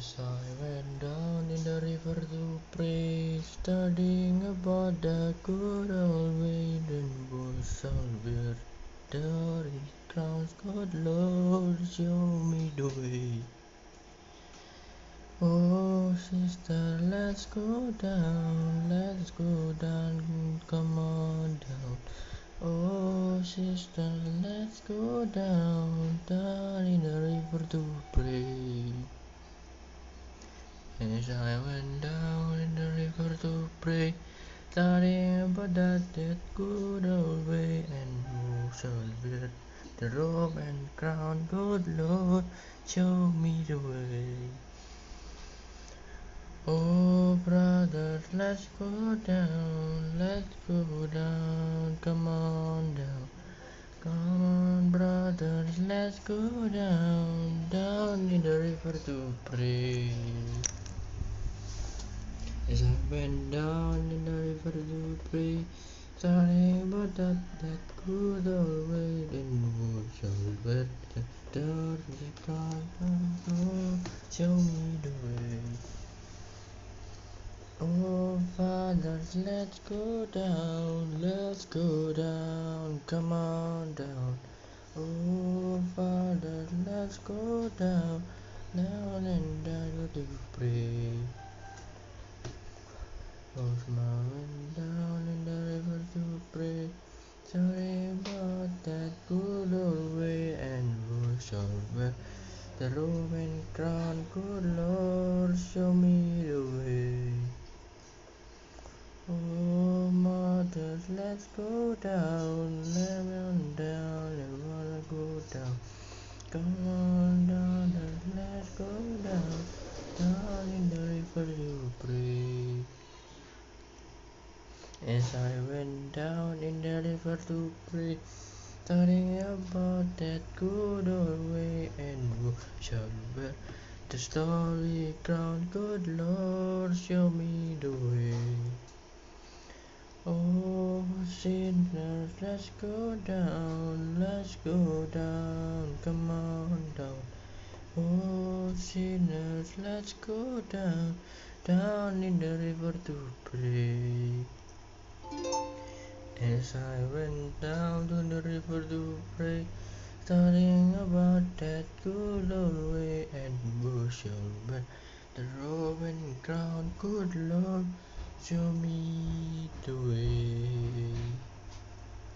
As I went down in the river to pray, studying about the good old then was all the crowns, God Lord, show me the way. Oh, sister, let's go down, let's go down, come on down. Oh, sister, let's go down, down in the river to pray. As I went down in the river to pray, studying about that, that good old way, and who shall wear the robe and crown, good Lord, show me the way. Oh, brothers, let's go down, let's go down, come on down. Come on, brothers, let's go down, down in the river to pray. As I went down in the river to pray, studying about that, that good old way, then who shall wear the dirty crown? Oh, show me the way. Oh, fathers, let's go down, let's go down, come on down. Oh, fathers, let's go down, down and down to pray. Close my went down in the river to pray. Sorry about that good old way and shall wear the robe and crown. Good Lord, show me the way. Oh, mothers, let's go down, let on down, I wanna go down. Come on down, let's go down, down in the river to pray. As I went down in the river to pray, studying about that good old way, and shall wear the story crown? Good Lord, show me the way. Oh, sinners, let's go down, let's go down, come on down. Oh, sinners, let's go down, down in the river to pray. As I went down to the river to pray, studying about that good old way, and shall wear the and crown? Good Lord, show me the way.